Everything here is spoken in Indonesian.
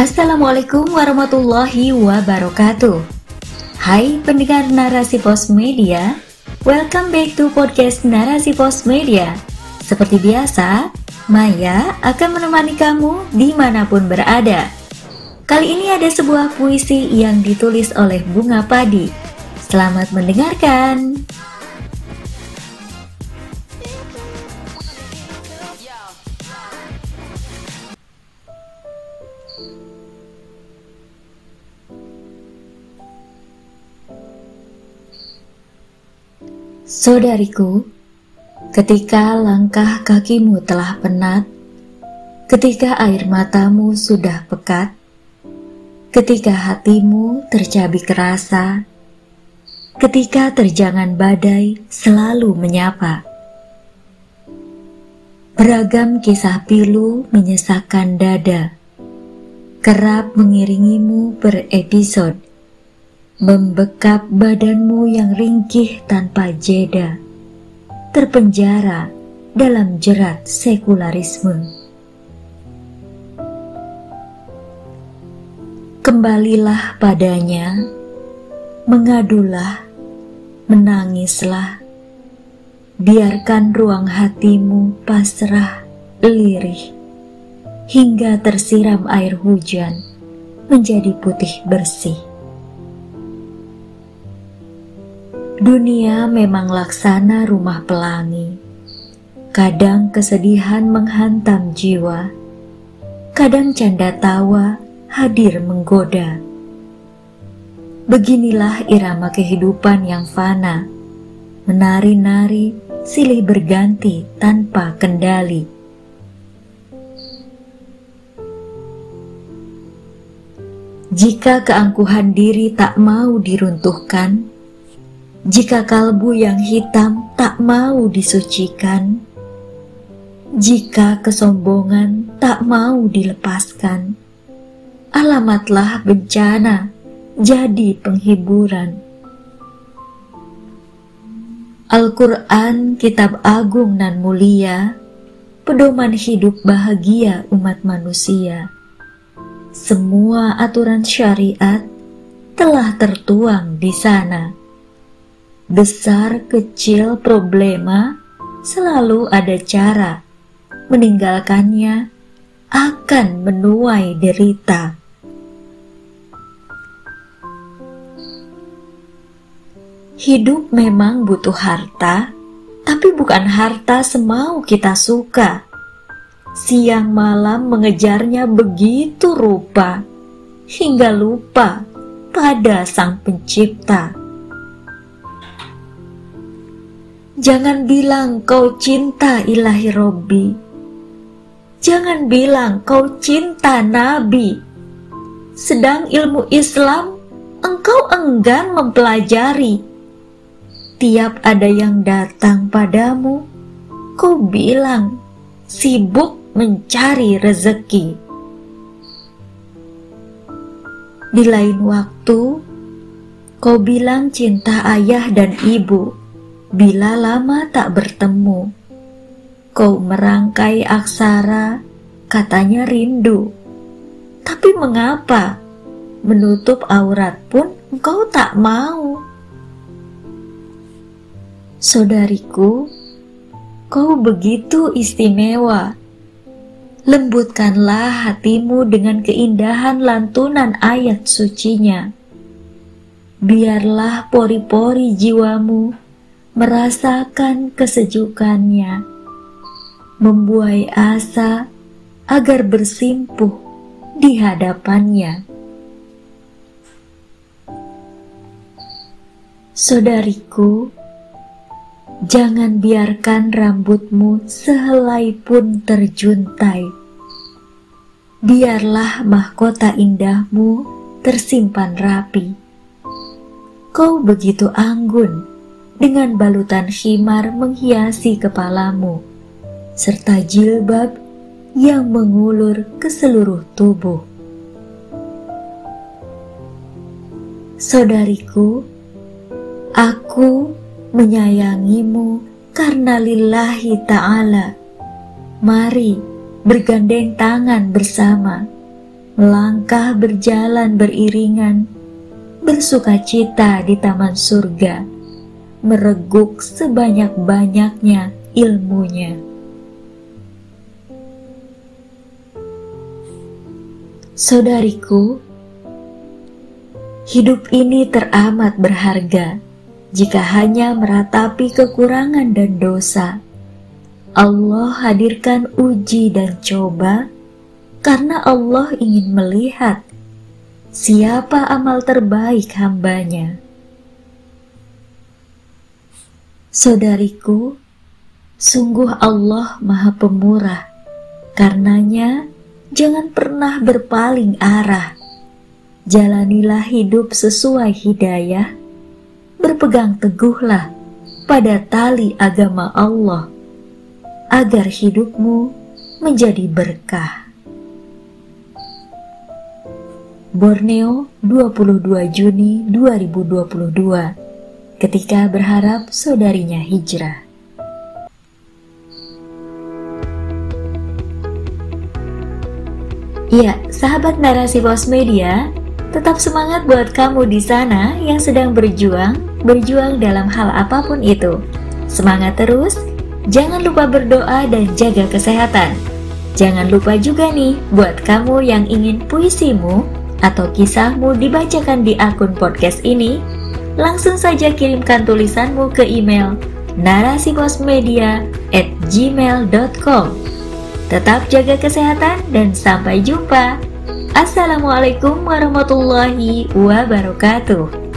Assalamualaikum warahmatullahi wabarakatuh. Hai pendengar Narasi Pos Media, welcome back to podcast Narasi Pos Media. Seperti biasa, Maya akan menemani kamu di mana pun berada. Kali ini ada sebuah puisi yang ditulis oleh Bunga Padi. Selamat mendengarkan. Saudariku, ketika langkah kakimu telah penat, ketika air matamu sudah pekat, ketika hatimu tercabik rasa, ketika terjangan badai selalu menyapa. Beragam kisah pilu menyesakkan dada, kerap mengiringimu berepisode membekap badanmu yang ringkih tanpa jeda, terpenjara dalam jerat sekularisme. Kembalilah padanya, mengadulah, menangislah, biarkan ruang hatimu pasrah, lirih, hingga tersiram air hujan menjadi putih bersih. Dunia memang laksana rumah pelangi. Kadang kesedihan menghantam jiwa, kadang canda tawa hadir menggoda. Beginilah irama kehidupan yang fana, menari-nari silih berganti tanpa kendali. Jika keangkuhan diri tak mau diruntuhkan, jika kalbu yang hitam tak mau disucikan, jika kesombongan tak mau dilepaskan, alamatlah bencana jadi penghiburan. Al-Quran, kitab agung dan mulia, pedoman hidup bahagia umat manusia. Semua aturan syariat telah tertuang di sana besar kecil problema selalu ada cara meninggalkannya akan menuai derita. Hidup memang butuh harta, tapi bukan harta semau kita suka. Siang malam mengejarnya begitu rupa, hingga lupa pada Sang Pencipta. Jangan bilang kau cinta ilahi Robbi. Jangan bilang kau cinta Nabi. Sedang ilmu Islam engkau enggan mempelajari. Tiap ada yang datang padamu, kau bilang sibuk mencari rezeki. Di lain waktu, kau bilang cinta ayah dan ibu Bila lama tak bertemu, kau merangkai aksara, katanya rindu. Tapi mengapa menutup aurat pun engkau tak mau? Saudariku, kau begitu istimewa. Lembutkanlah hatimu dengan keindahan lantunan ayat sucinya. Biarlah pori-pori jiwamu merasakan kesejukannya, membuai asa agar bersimpuh di hadapannya. Saudariku, jangan biarkan rambutmu sehelai pun terjuntai. Biarlah mahkota indahmu tersimpan rapi. Kau begitu anggun dengan balutan khimar menghiasi kepalamu, serta jilbab yang mengulur ke seluruh tubuh. Saudariku, aku menyayangimu karena lillahi ta'ala. Mari bergandeng tangan bersama, melangkah berjalan beriringan, bersuka cita di taman surga, mereguk sebanyak-banyaknya ilmunya. Saudariku, hidup ini teramat berharga jika hanya meratapi kekurangan dan dosa. Allah hadirkan uji dan coba karena Allah ingin melihat siapa amal terbaik hambanya. Saudariku, sungguh Allah Maha Pemurah, karenanya jangan pernah berpaling arah. Jalanilah hidup sesuai hidayah, berpegang teguhlah pada tali agama Allah, agar hidupmu menjadi berkah. Borneo 22 Juni 2022 ketika berharap saudarinya hijrah. Iya, sahabat narasi pos media, tetap semangat buat kamu di sana yang sedang berjuang, berjuang dalam hal apa pun itu. Semangat terus, jangan lupa berdoa dan jaga kesehatan. Jangan lupa juga nih buat kamu yang ingin puisimu atau kisahmu dibacakan di akun podcast ini, langsung saja kirimkan tulisanmu ke email narasiposmedia@gmail.com. Tetap jaga kesehatan dan sampai jumpa. Assalamualaikum warahmatullahi wabarakatuh.